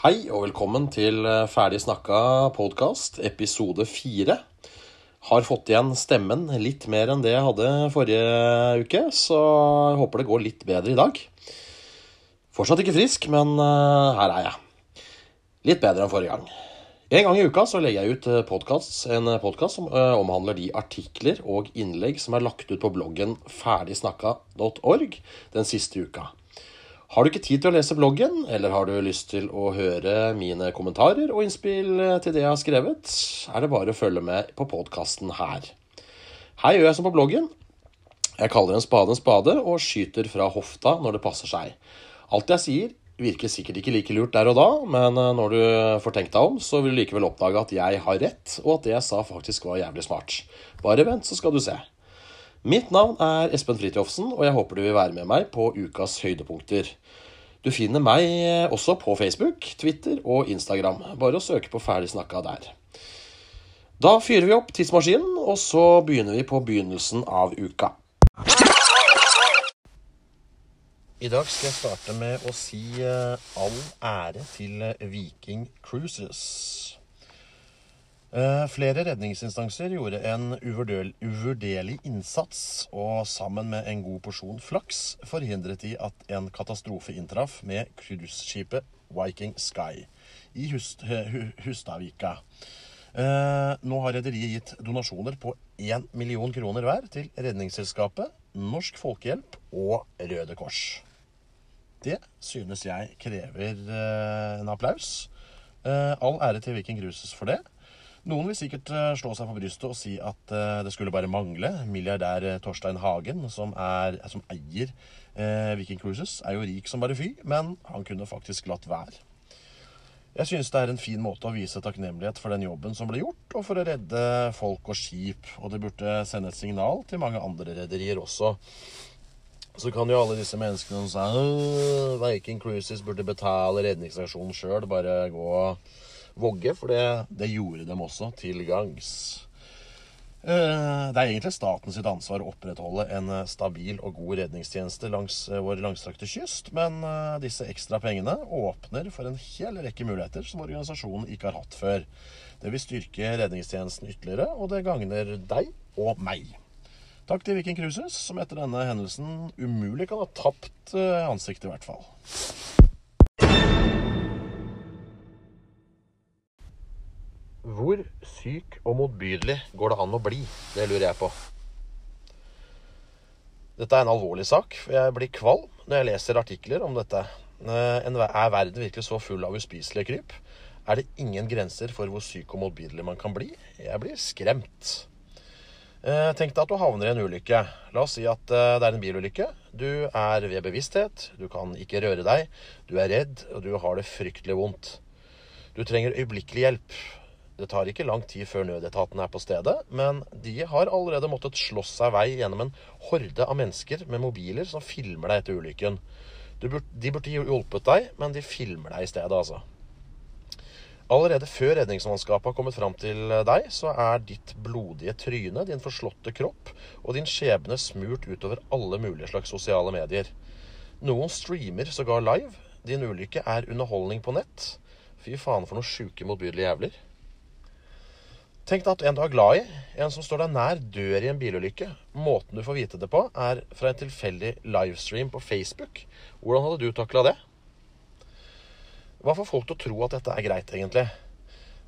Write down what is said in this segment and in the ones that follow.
Hei og velkommen til eh, Ferdig snakka podkast, episode fire. Har fått igjen stemmen litt mer enn det jeg hadde forrige uke, så jeg håper det går litt bedre i dag. Fortsatt ikke frisk, men eh, her er jeg. Litt bedre enn forrige gang. En gang i uka så legger jeg ut eh, podcast, en podkast som omhandler de artikler og innlegg som er lagt ut på bloggen ferdigsnakka.org den siste uka. Har du ikke tid til å lese bloggen, eller har du lyst til å høre mine kommentarer og innspill til det jeg har skrevet, er det bare å følge med på podkasten her. Her gjør jeg som på bloggen. Jeg kaller en spade en spade og skyter fra hofta når det passer seg. Alt jeg sier, virker sikkert ikke like lurt der og da, men eh, når du får tenkt deg om, så vil du likevel oppdage at jeg har rett, og at det jeg sa faktisk var jævlig smart. Bare vent, så skal du se. Mitt navn er Espen Fridtjofsen, og jeg håper du vil være med meg på ukas høydepunkter. Du finner meg også på Facebook, Twitter og Instagram. Bare å søke på Ferdig snakka der. Da fyrer vi opp tidsmaskinen, og så begynner vi på begynnelsen av uka. I dag skal jeg starte med å si eh, all ære til eh, Viking Cruises. Eh, flere redningsinstanser gjorde en uvurderlig innsats, og sammen med en god porsjon flaks forhindret de at en katastrofe inntraff med cruiseskipet Viking Sky i Hust Hu- Hustadvika. Eh, Nå har rederiet gitt donasjoner på 1 million kroner hver til Redningsselskapet, Norsk Folkehjelp og Røde Kors. Det synes jeg krever eh, en applaus. Eh, all ære til Viking Cruises for det. Noen vil sikkert eh, slå seg på brystet og si at eh, det skulle bare mangle. Milliardær eh, Torstein Hagen, som, er, som eier Viking Cruises, er jo rik som bare fy, men han kunne faktisk latt være. Jeg synes det er en fin måte å vise takknemlighet for den jobben som ble gjort, og for å redde folk og skip. Og det burde sende et signal til mange andre rederier også. Så kan jo alle disse menneskene som sier Viking Cruises burde betale redningsaksjonen sjøl, bare gå og vogge, for det, det gjorde dem også til gangs. Eh, Det er egentlig staten sitt ansvar å opprettholde en eh, stabil og god redningstjeneste langs eh, vår langstrakte kyst, men disse ekstra pengene åpner for en hel rekke muligheter som organisasjonen ikke har hatt før. Det vil styrke redningstjenesten ytterligere, og det gagner deg og meg. Takk til Viking Cruises, som etter denne hendelsen umulig kan ha tapt ansiktet, i hvert fall. Hvor syk og motbydelig går det an å bli? Det lurer jeg på. Dette er en alvorlig sak, for jeg blir kvalm når jeg leser artikler om dette. Eh, Er verden virkelig så full av uspiselige kryp? Er det ingen grenser for hvor syk og motbydelig man kan bli? Jeg blir skremt. Eh, Tenk deg at du havner i en ulykke. La oss si at eh, det er en bilulykke. Du er ved bevissthet, du kan ikke røre deg, du er redd, og du har det fryktelig vondt. Du trenger øyeblikkelig hjelp. Det tar ikke lang tid før nødetaten er på stedet, men de har allerede måttet slåss seg vei gjennom en horde av mennesker med mobiler som filmer deg etter ulykken. De burde hjulpet deg, men de filmer deg i stedet, altså. Allerede før redningsmannskapet har kommet fram til deg, så er ditt blodige tryne, din forslåtte kropp og din skjebne smurt utover alle mulige slags sosiale medier. Noen streamer sågar live. Din ulykke er underholdning på nett. Fy faen for noen sjuke, motbydelige jævler. Tenk deg at en du er glad i, en som står deg nær, dør i en bilulykke. Måten du får vite det på, er fra en tilfeldig livestream på Facebook. Hvordan hadde du takla det? Hva får folk til å tro at dette er greit, egentlig?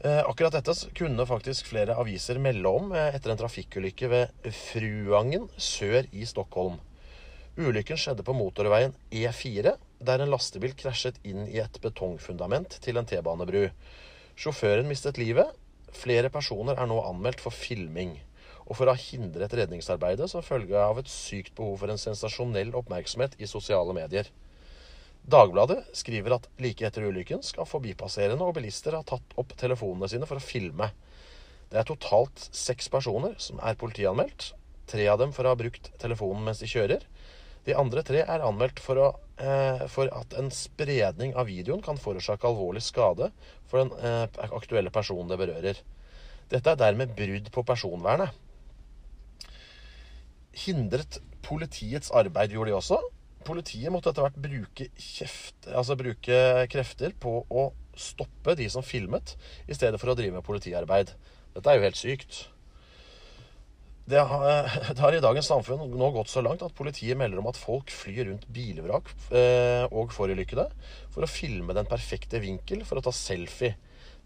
Eh, akkurat dette kunne faktisk flere aviser melde om eh, etter en trafikkulykke ved Fruangen sør i Stockholm. Ulykken skjedde på motorveien E4, der en lastebil krasjet inn i et betongfundament til en T-banebru. Sjåføren mistet livet. Flere personer er nå anmeldt for filming. Og for å ha hindret redningsarbeidet som følge av et sykt behov for en sensasjonell oppmerksomhet i sosiale medier. Dagbladet skriver at like etter ulykken skal forbipasserende og bilister ha tatt opp telefonene sine for å filme. Det er totalt seks personer som er politianmeldt. Tre av dem for å ha brukt telefonen mens de kjører. De andre tre er anmeldt for, å, eh, for at en spredning av videoen kan forårsake alvorlig skade for den eh, aktuelle personen det berører. Dette er dermed brudd på personvernet. Hindret politiets arbeid gjorde de også. Politiet måtte etter hvert bruke, kjeft, altså bruke krefter på å stoppe de som filmet, i stedet for å drive med politiarbeid. Dette er jo helt sykt. Det har, det har, i dagens samfunn nå gått så langt at politiet melder om at folk flyr rundt bilvrak eh, og forulykkede for å filme den perfekte vinkel for å ta selfie.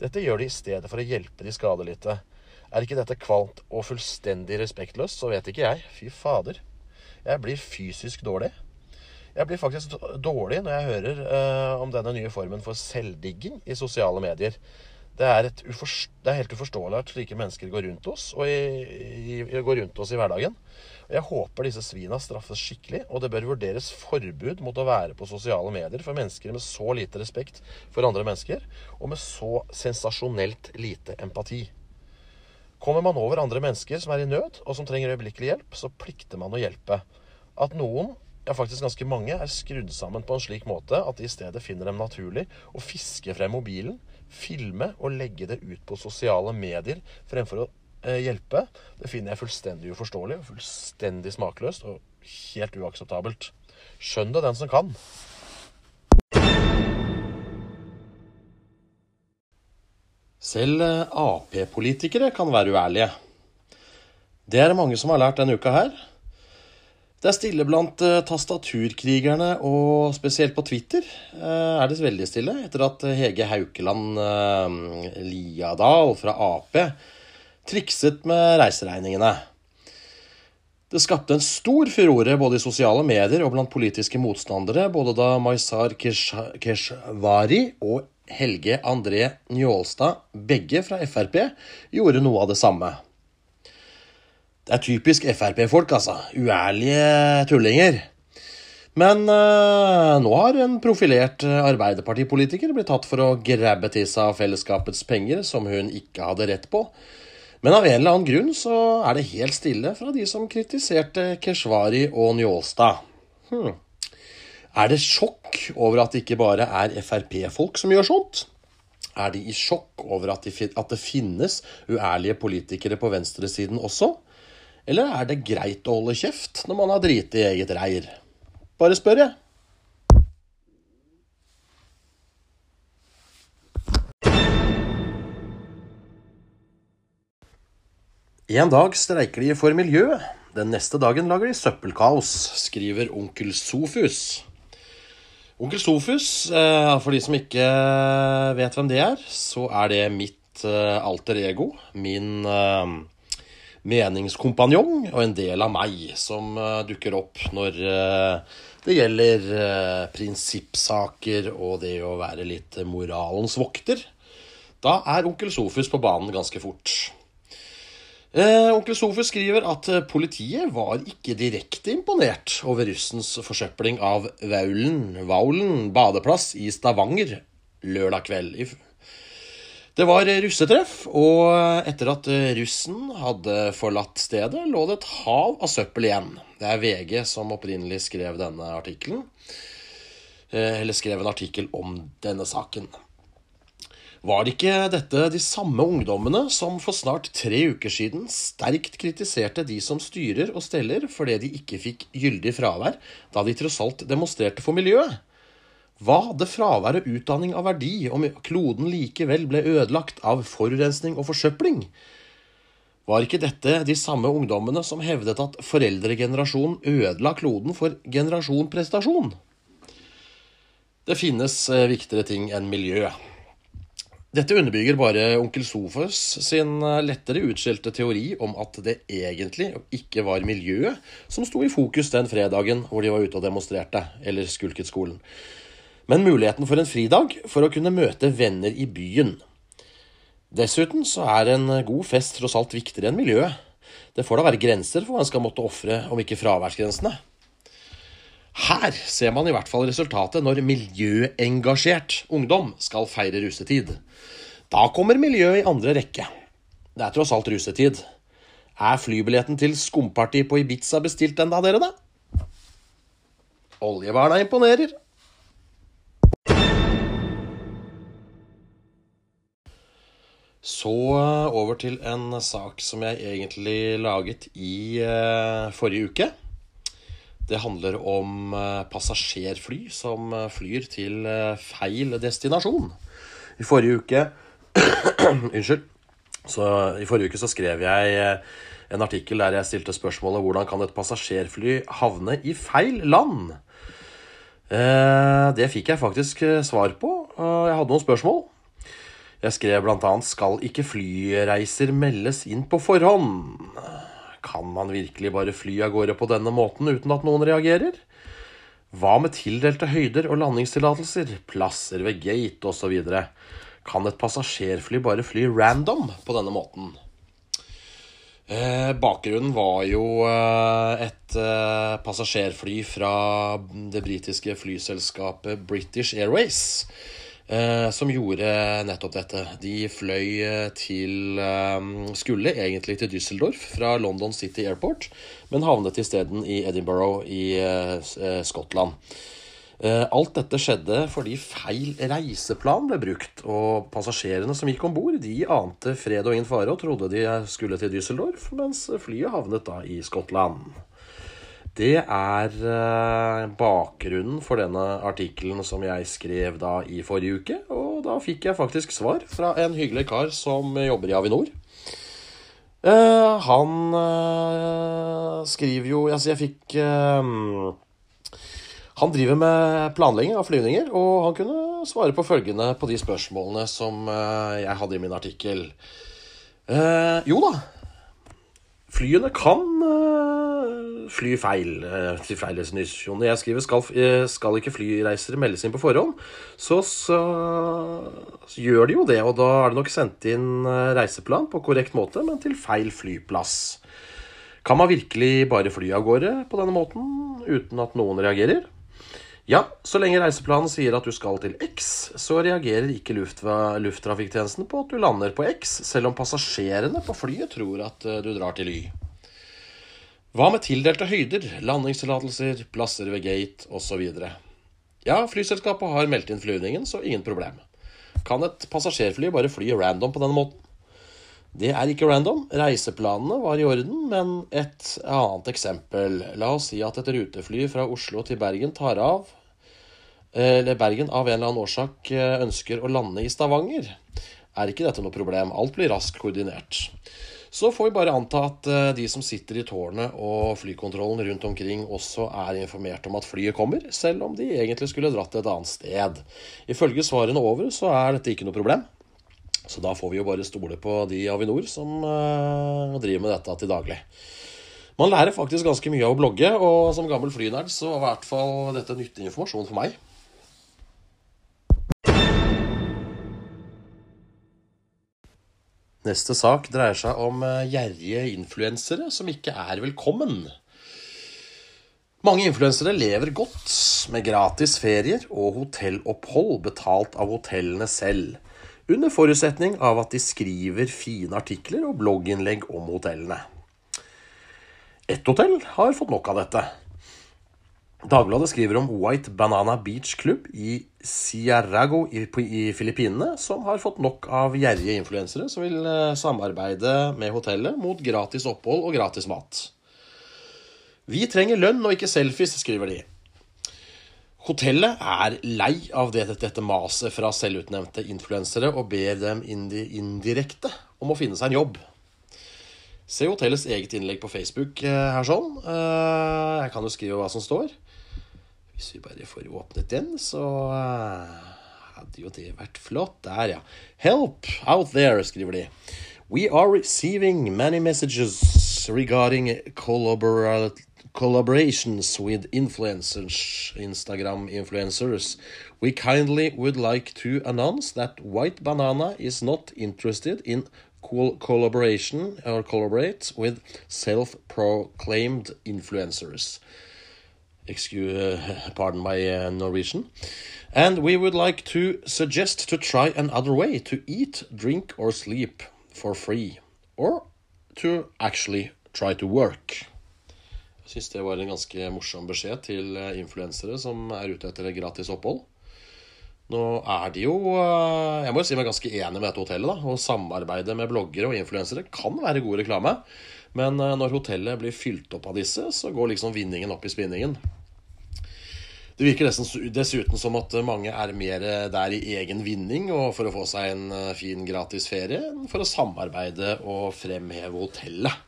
Dette gjør de i stedet for å hjelpe de skadelidte. Er ikke dette kvalmt og fullstendig respektløst, så vet ikke jeg. Fy fader. Jeg blir fysisk dårlig. Jeg blir faktisk dårlig når jeg hører eh, om denne nye formen for selvdigging i sosiale medier. Det er, det er, helt uforståelig at slike mennesker går rundt oss, og i, i, går rundt oss i hverdagen. Jeg håper disse svina straffes skikkelig, og det bør vurderes forbud mot å være på sosiale medier for mennesker med så lite respekt for andre mennesker, og med så sensasjonelt lite empati. Kommer man over andre mennesker som er i nød, og som trenger øyeblikkelig hjelp, så plikter man å hjelpe. At noen, ja faktisk ganske mange, er skrudd sammen på en slik måte at de i stedet finner dem naturlig å fiske frem mobilen, filme og legge det ut på sosiale medier fremfor å eh, hjelpe, det finner jeg fullstendig uforståelig, fullstendig smakløst og helt uakseptabelt. Skjønn det, den som kan. Selv eh, Ap-politikere kan være uærlige. Det er det mange som har lært denne uka her. Det er stille blant uh, tastaturkrigerne, og spesielt på Twitter uh, er det veldig stille etter at Hege Haukeland uh, Liadal fra Ap trikset med reiseregningene. Det skapte en stor furore både i sosiale medier og blant politiske motstandere, både da Maizar Keshvari og Helge André Njålstad, begge fra Frp, gjorde noe av det samme. Det er typisk Frp-folk, altså. Uærlige tullinger. Men uh, nå har en profilert Arbeiderpartipolitiker blitt tatt for å grabbe til seg fellesskapets penger som hun ikke hadde rett på. Men av en eller annen grunn så er det helt stille fra de som kritiserte Keshvari og Njålstad. Hmm. Er det sjokk over at det ikke bare er Frp-folk som gjør sånt? Er de i sjokk over at, de, at det finnes uærlige politikere på venstresiden også? Eller er det greit å holde kjeft når man har driti i eget reir? Bare spør, jeg. En dag streiker de for miljøet. Den neste dagen lager de søppelkaos, skriver onkel Sofus. Onkel Sofus, eh, for de som ikke vet hvem det er, så er det mitt eh, alter ego. Min eh, meningskompanjong og en del av meg som uh, dukker opp når uh, det gjelder uh, prinsippsaker og det å være litt moralens vokter. Da er onkel Sofus på banen ganske fort. onkel Sofus skriver at politiet var ikke direkte imponert over russens forsøpling av Vaulen, Vaulen badeplass i Stavanger lørdag kveld det var russetreff, og etter at russen hadde forlatt stedet, lå det et hav av søppel igjen. Det er VG som opprinnelig skrev denne artikkelen. Eh, eller skrev en artikkel om denne saken. Var det ikke dette de samme ungdommene som for snart tre uker siden sterkt kritiserte de som styrer og steller fordi de ikke fikk gyldig fravær da de tross alt demonstrerte for miljøet? Hva hadde fravær og utdanning av verdi om kloden likevel ble ødelagt av forurensning og forsøpling? Var ikke dette de samme ungdommene som hevdet at foreldregenerasjonen ødela kloden for generasjon prestasjon? Det finnes eh, viktigere ting enn miljø. Dette underbygger bare onkel Sofus sin eh, lettere utskjelte teori om at det egentlig ikke var miljøet som sto i fokus den fredagen hvor de var ute og demonstrerte, eller skulket skolen men muligheten for en fridag for å kunne møte venner i byen. Dessuten så er en god fest tross alt viktigere enn miljøet. Det får da være grenser for hva en skal måtte ofre, om ikke fraværsgrensene. Her ser man i hvert fall resultatet når miljøengasjert ungdom skal feire rusetid. Da kommer miljøet i andre rekke. Det er tross alt rusetid. Er flybilletten til skumparty på Ibiza bestilt enda, dere, da? Oljeverna imponerer. Så eh, over til en sak som jeg egentlig laget i uh, forrige uke. Det handler om uh, passasjerfly som flyr til feil destinasjon. I forrige uke Unnskyld. Så I forrige uke så skrev jeg eh, en artikkel der jeg stilte spørsmålet hvordan kan et passasjerfly havne i feil land? Eh, det fikk jeg faktisk eh, svar på. Jeg hadde noen spørsmål. Jeg skrev bl.a.: Skal ikke flyreiser meldes inn på forhånd? Kan man virkelig bare fly av gårde på denne måten uten at noen reagerer? Hva med tildelte høyder og landingstillatelser, plasser ved gate osv.? Kan et passasjerfly bare fly random på denne måten? Eh, bakgrunnen var jo eh, et eh, passasjerfly fra det britiske flyselskapet British Airways. Eh, som gjorde nettopp dette. De fløy eh, til eh, Skulle egentlig til Düsseldorf fra London City Airport, men havnet isteden i Edinburgh i Skottland. Alt dette skjedde fordi feil reiseplan ble brukt, og passasjerene som gikk om bord, de ante fred og ingen fare og trodde de skulle til Düsseldorf, mens flyet havnet da i Skottland. Det er eh, bakgrunnen for denne artikkelen som jeg skrev da i forrige uke. Og da fikk jeg faktisk svar fra en hyggelig kar som jobber i Avinor. Eh, han eh, skriver jo Altså, jeg fikk Han driver med planlegging av flyvninger, og han kunne svare på følgende på de spørsmålene som jeg hadde i min artikkel. jo da, flyene kan fly feil eh, til feil. Jeg skriver skal, eh, skal ikke flyreisere meldes inn på forhånd, så, så, så, gjør de jo det. Og da er det nok sendt inn eh, reiseplan på korrekt måte, men til feil flyplass. Kan man virkelig bare fly av gårde på denne måten uten at noen reagerer? Ja, så lenge reiseplanen sier at du skal til X, så reagerer ikke lufttrafikktjenesten på at du lander på X, selv om passasjerene på flyet tror at du drar til Y. Hva med tildelte høyder, landingstillatelser, plasser ved gate osv.? Ja, flyselskapet har meldt inn flyvningen, så ingen problem. Kan et passasjerfly bare fly random på denne måten? Det er ikke random. Reiseplanene var i orden, men et annet eksempel. La oss si at et rutefly fra Oslo til Bergen tar av Eller Bergen av en eller annen årsak eh, ønsker å lande i Stavanger. Er ikke dette noe problem? Alt blir raskt koordinert. Så får vi bare anta at eh, de som sitter i tårnet og flykontrollen rundt omkring også er informert om at flyet kommer, selv om de egentlig skulle dratt et annet sted. Ifølge svarene over så er dette ikke noe problem. Så da får vi jo bare stole på de i Avinor som uh, driver med dette til daglig. Man lærer faktisk ganske mye av å blogge, og som gammel flynerd så var i hvert fall dette nyttig informasjon for meg. Neste sak dreier seg om eh, gjerrige influensere som ikke er velkommen. Mange influensere lever godt med gratis ferier og hotellopphold betalt av hotellene selv, under forutsetning av at de skriver fine artikler og blogginnlegg om hotellene. Ett hotell har fått nok av dette. Dagbladet skriver om White Banana Beach Club i Ciarago i, i Filippinene, som har fått nok av gjerrige influensere som vil eh, samarbeide med hotellet mot gratis opphold og gratis mat. Vi trenger lønn og ikke selfies, skriver de. Hotellet er lei av dette, dette maset fra selvutnevnte influensere og ber dem indirekte om å finne seg en jobb. Se hotellets eget innlegg på Facebook eh, her sånn. Eh, jeg kan jo skrive hva som står. Hvis vi bare får åpnet den, så uh, hadde jo det vært flott. Der, ja. Help out there, skriver de. We are receiving many messages regarding collaborations with influencers, Instagram influencers. We kindly would like to announce that White Banana is not interested in collaboration or collaborate with self-proclaimed influencers excuse, pardon my uh, Norwegian. And we would like to suggest to try another way to eat, drink or sleep for free. Or to actually try to work. Jeg syns det var en ganske morsom beskjed til uh, influensere som er ute etter gratis opphold. Nå er de jo uh, Jeg må jo si meg ganske enig med dette hotellet. da, Å samarbeide med bloggere og influensere kan være god reklame. Men uh, når hotellet blir fylt opp av disse, så går liksom vinningen opp i spinningen. Det virker dessuten som at mange er mer der i egen vinning og for å få seg en eh, fin gratis ferie enn for å samarbeide og fremheve hotellet.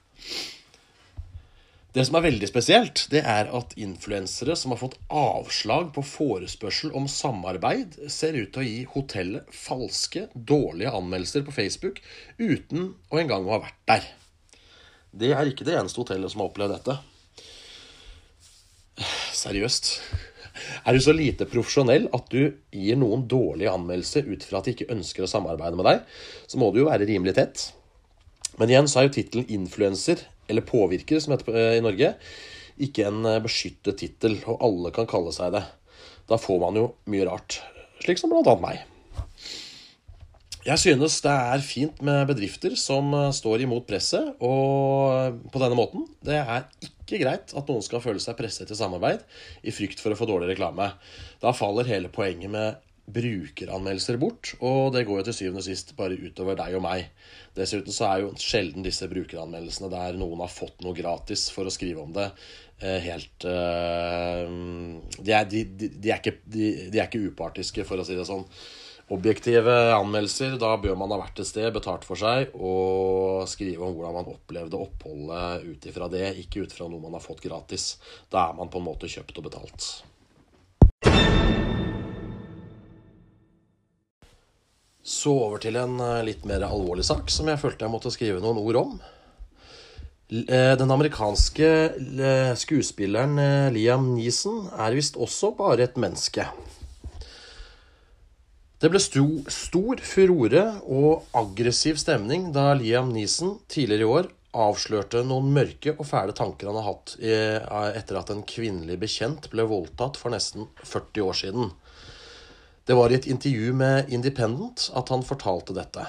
Det som er veldig spesielt, det er at influensere som har fått avslag på forespørsel om samarbeid, ser ut til å gi hotellet falske, dårlige anmeldelser på Facebook uten å engang ha vært der. Det er ikke det eneste hotellet som har opplevd dette. Seriøst. Er du så lite profesjonell at du gir noen dårlige anmeldelser ut fra at de ikke ønsker å samarbeide med deg, så må du jo være rimelig tett. Men igjen så er jo tittelen influenser, eller påvirker, som heter eh, i Norge, ikke en eh, beskyttet tittel, og alle kan kalle seg det. Da får man jo mye rart, slik som blant annet meg. Jeg synes det er fint med bedrifter som eh, står imot presset, og på denne måten. Det er ikke greit at noen skal føle seg presset til samarbeid i frykt for å få dårlig reklame. Da faller hele poenget med brukeranmeldelser bort, og det går jo til syvende og sist bare utover deg og meg. Dessuten så er jo sjelden disse brukeranmeldelsene der noen har fått noe gratis for å skrive om det, eh, helt uh, de, er, de, de, de, er ikke, de, er ikke upartiske, for å si det sånn objektive anmeldelser. Da bør man ha vært et sted, betalt for seg, og skrive om hvordan man opplevde oppholdet ut ifra det, ikke ut fra noe man har fått gratis. Da er man på en måte kjøpt og betalt. Så over til en eh, litt mer alvorlig sak som jeg følte jeg måtte skrive noen ord om. Eh, den amerikanske eh, skuespilleren Liam Neeson er visst også bare et menneske. Det ble sto, stor furore og aggressiv stemning da Liam Neeson tidligere i år avslørte noen mørke og fæle tanker han har hatt etter at en kvinnelig bekjent ble voldtatt for nesten 40 år siden. Det var i et intervju med Independent at han fortalte dette.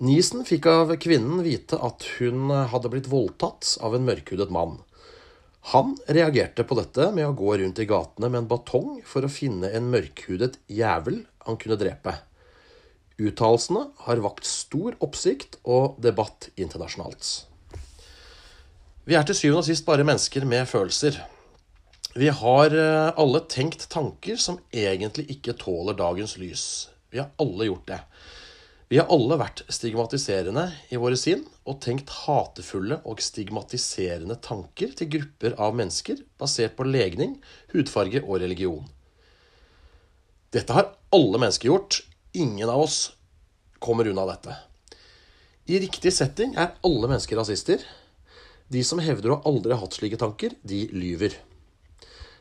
Neeson fikk av kvinnen vite at hun hadde blitt voldtatt av en mørkhudet mann. Han reagerte på dette med å gå rundt i gatene med en batong for å finne en mørkhudet jævel han kunne drepe. Uttalelsene har vakt stor oppsikt og debatt internasjonalt. Vi er til syvende og sist bare mennesker med følelser. Vi har eh, alle tenkt tanker som egentlig ikke tåler dagens lys. Vi har alle gjort det. Vi har alle vært stigmatiserende i våre sinn og tenkt hatefulle og stigmatiserende tanker til grupper av mennesker basert på legning, hudfarge og religion. Dette har alle mennesker gjort. Ingen av oss kommer unna dette. I riktig setting er alle mennesker rasister. De som hevder å aldri ha hatt slike tanker, de lyver.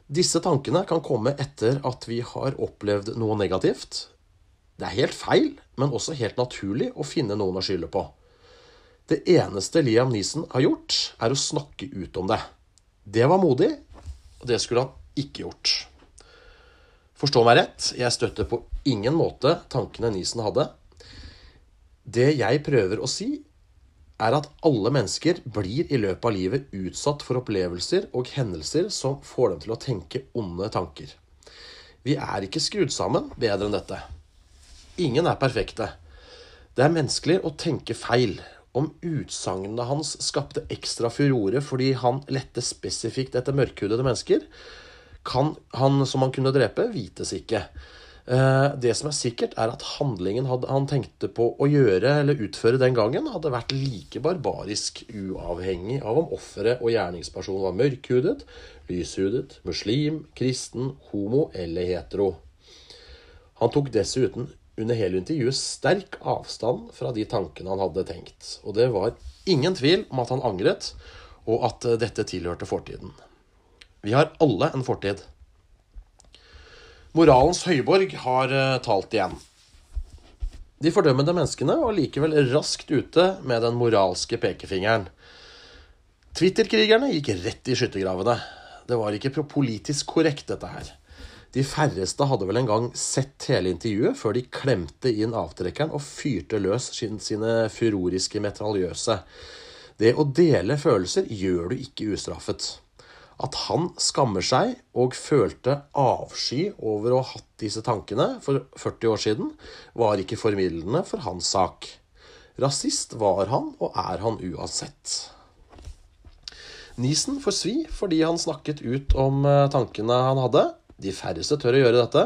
Disse tankene kan komme etter at vi har opplevd noe negativt, det er helt feil, men også helt naturlig å finne noen å skylde på. Det eneste Liam Neeson har gjort, er å snakke ut om det. Det var modig, og det skulle han ikke gjort. Forstå meg rett, jeg støtter på ingen måte tankene Neeson hadde. Det jeg prøver å si, er at alle mennesker blir i løpet av livet utsatt for opplevelser og hendelser som får dem til å tenke onde tanker. Vi er ikke skrudd sammen bedre enn dette. Ingen er perfekte. Det er menneskelig å tenke feil. Om utsagnene hans skapte ekstra furore fordi han lette spesifikt etter mørkhudede mennesker, kan han som han kunne drepe, vites ikke. Eh, det som er sikkert, er at handlingen han tenkte på å gjøre eller utføre den gangen, hadde vært like barbarisk uavhengig av om offeret og gjerningspersonen var mørkhudet, lyshudet, muslim, kristen, homo eller hetero. Han tok dessuten under hele intervjuet sterk avstand fra de tankene han hadde tenkt. Og det var ingen tvil om at han angret, og at eh, dette tilhørte fortiden. Vi har alle en fortid. Moralens høyborg har uh, talt igjen. De fordømmende menneskene var likevel raskt ute med den moralske pekefingeren. Twitter-krigerne gikk rett i skyttergravene. Det var ikke politisk korrekt, dette her. De færreste hadde vel en gang sett hele intervjuet før de klemte inn avtrekkeren og fyrte løs sine furoriske metraljøse. Det å dele følelser gjør du ikke ustraffet. At han skammer seg og følte avsky over å ha hatt disse tankene for 40 år siden, var ikke formidlende for hans sak. Rasist var han, og er han uansett. Nisen får svi fordi han snakket ut om eh, tankene han hadde. De færreste tør å gjøre dette.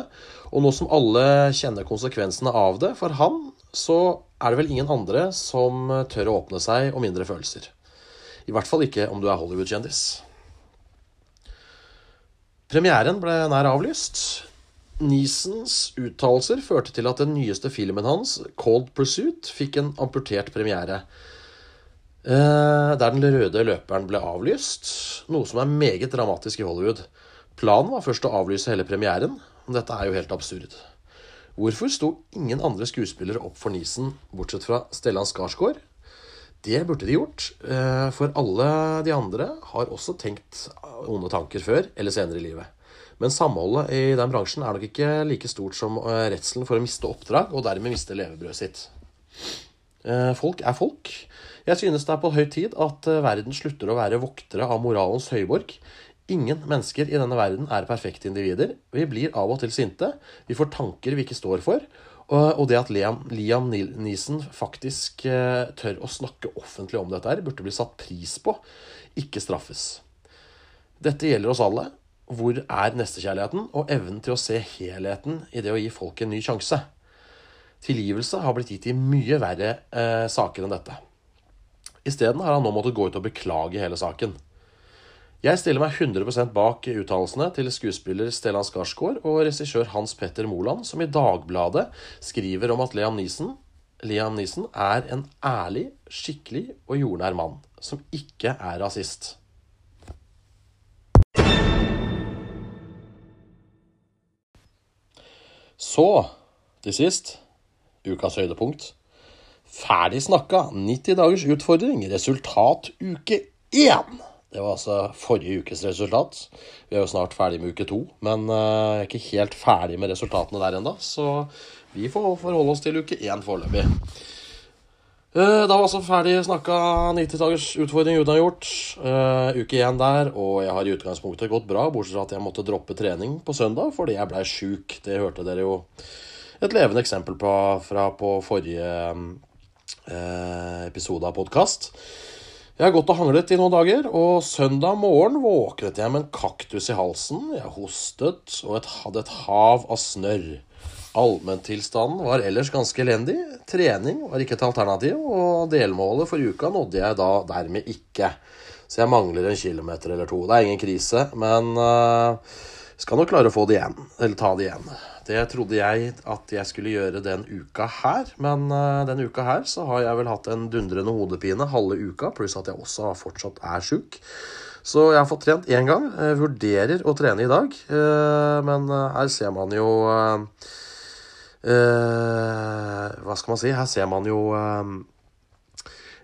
Og nå som alle kjenner konsekvensene av det for han, så er det vel ingen andre som tør å åpne seg om mindre følelser. I hvert fall ikke om du er Hollywood-kjendis. Premieren ble nær avlyst. Neesons uttalelser førte til at den nyeste filmen hans, 'Cold Pursuit', fikk en amputert premiere. Eh, der den røde løperen ble avlyst, noe som er meget dramatisk i Hollywood. Planen var først å avlyse hele premieren, men dette er jo helt absurd. Hvorfor sto ingen andre skuespillere opp for Nisen, bortsett fra Stellan Skarsgård? Det burde de gjort, eh, for alle de andre har også tenkt onde tanker før eller senere i livet. Men samholdet i den bransjen er nok ikke like stort som eh, redselen for å miste oppdrag og dermed miste levebrødet sitt. Eh, folk er folk. Jeg synes det er på høy tid at verden slutter å være voktere av moralens høyborg. Ingen mennesker i denne verden er perfekte individer. Vi blir av og til sinte. Vi får tanker vi ikke står for. Og det at Liam, Liam Neeson faktisk eh, tør å snakke offentlig om dette, her, burde bli satt pris på, ikke straffes. Dette gjelder oss alle. Hvor er nestekjærligheten og evnen til å se helheten i det å gi folk en ny sjanse? Tilgivelse har blitt gitt i mye verre eh, saker enn dette. Isteden har han nå måttet gå ut og beklage hele saken. Jeg stiller meg 100% bak uttalelsene til skuespiller Stellan Skarsgård og regissør Hans Petter Moland, som i Dagbladet skriver om at Liam Neeson, Liam Neeson er en ærlig, skikkelig og jordnær mann som ikke er rasist. Så, til sist, ukas høydepunkt. Ferdig snakka. 90 dagers utfordring. Resultat uke én. Det var altså forrige ukes resultat. Vi er jo snart ferdig med uke to, men uh, jeg er ikke helt ferdig med resultatene der ennå. Så vi får forholde oss til uke én foreløpig. Uh, da var altså ferdig snakka 90 dagers utfordring unnagjort. Uh, uke én der, og jeg har i utgangspunktet gått bra, bortsett fra at jeg måtte droppe trening på søndag fordi jeg blei sjuk. Det hørte dere jo et levende eksempel på fra på forrige episode av podkast. Jeg har gått og hanglet i noen dager, og søndag morgen våknet jeg med en kaktus i halsen. Jeg hostet og et, hadde et hav av snørr. Allmenntilstanden var ellers ganske elendig. Trening var ikke et alternativ, og delmålet for uka nådde jeg da dermed ikke. Så jeg mangler en kilometer eller to. Det er ingen krise, men uh, skal nok klare å få det igjen. Eller ta det igjen. Det trodde jeg at jeg skulle gjøre den uka her, men uh, denne uka her så har jeg vel hatt en dundrende hodepine halve uka, pluss at jeg også fortsatt er sjuk. Så jeg har fått trent én gang. Jeg vurderer å trene i dag, uh, men her ser man jo Hva skal man si? Her ser man jo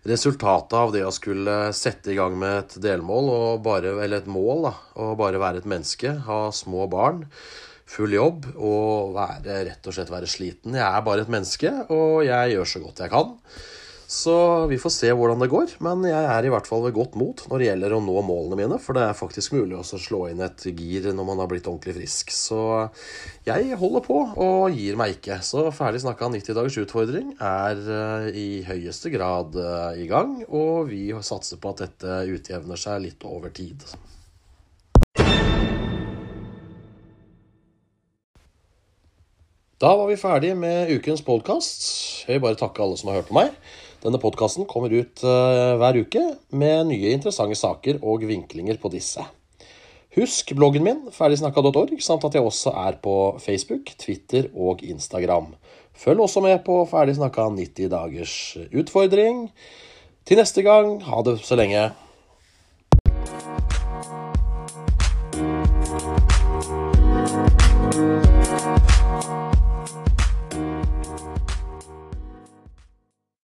resultatet av det å skulle sette i gang med et delmål, bare, eller et mål, da, og bare være et menneske, ha små barn full jobb og være, rett og slett være sliten. Jeg er bare et menneske, og jeg gjør så godt jeg kan. Så vi får se hvordan det går, men jeg er i hvert fall ved godt mot når det gjelder å nå målene mine, for det er faktisk mulig å slå inn et gir når man har blitt ordentlig frisk. Så jeg holder på og gir meg ikke. Så ferdig snakka 90 dagers utfordring er eh, i høyeste grad eh, i gang, og vi satser på at dette utjevner seg litt over tid. Da var vi ferdige med ukens podkast. Jeg vil bare takke alle som har hørt på meg. Denne podkasten kommer ut uh, hver uke med nye interessante saker og vinklinger på disse. Husk bloggen min, ferdigsnakka.org, samt at jeg også er på Facebook, Twitter og Instagram. Følg også med på Ferdig snakka 90 dagers utfordring. Til neste gang, ha det så lenge.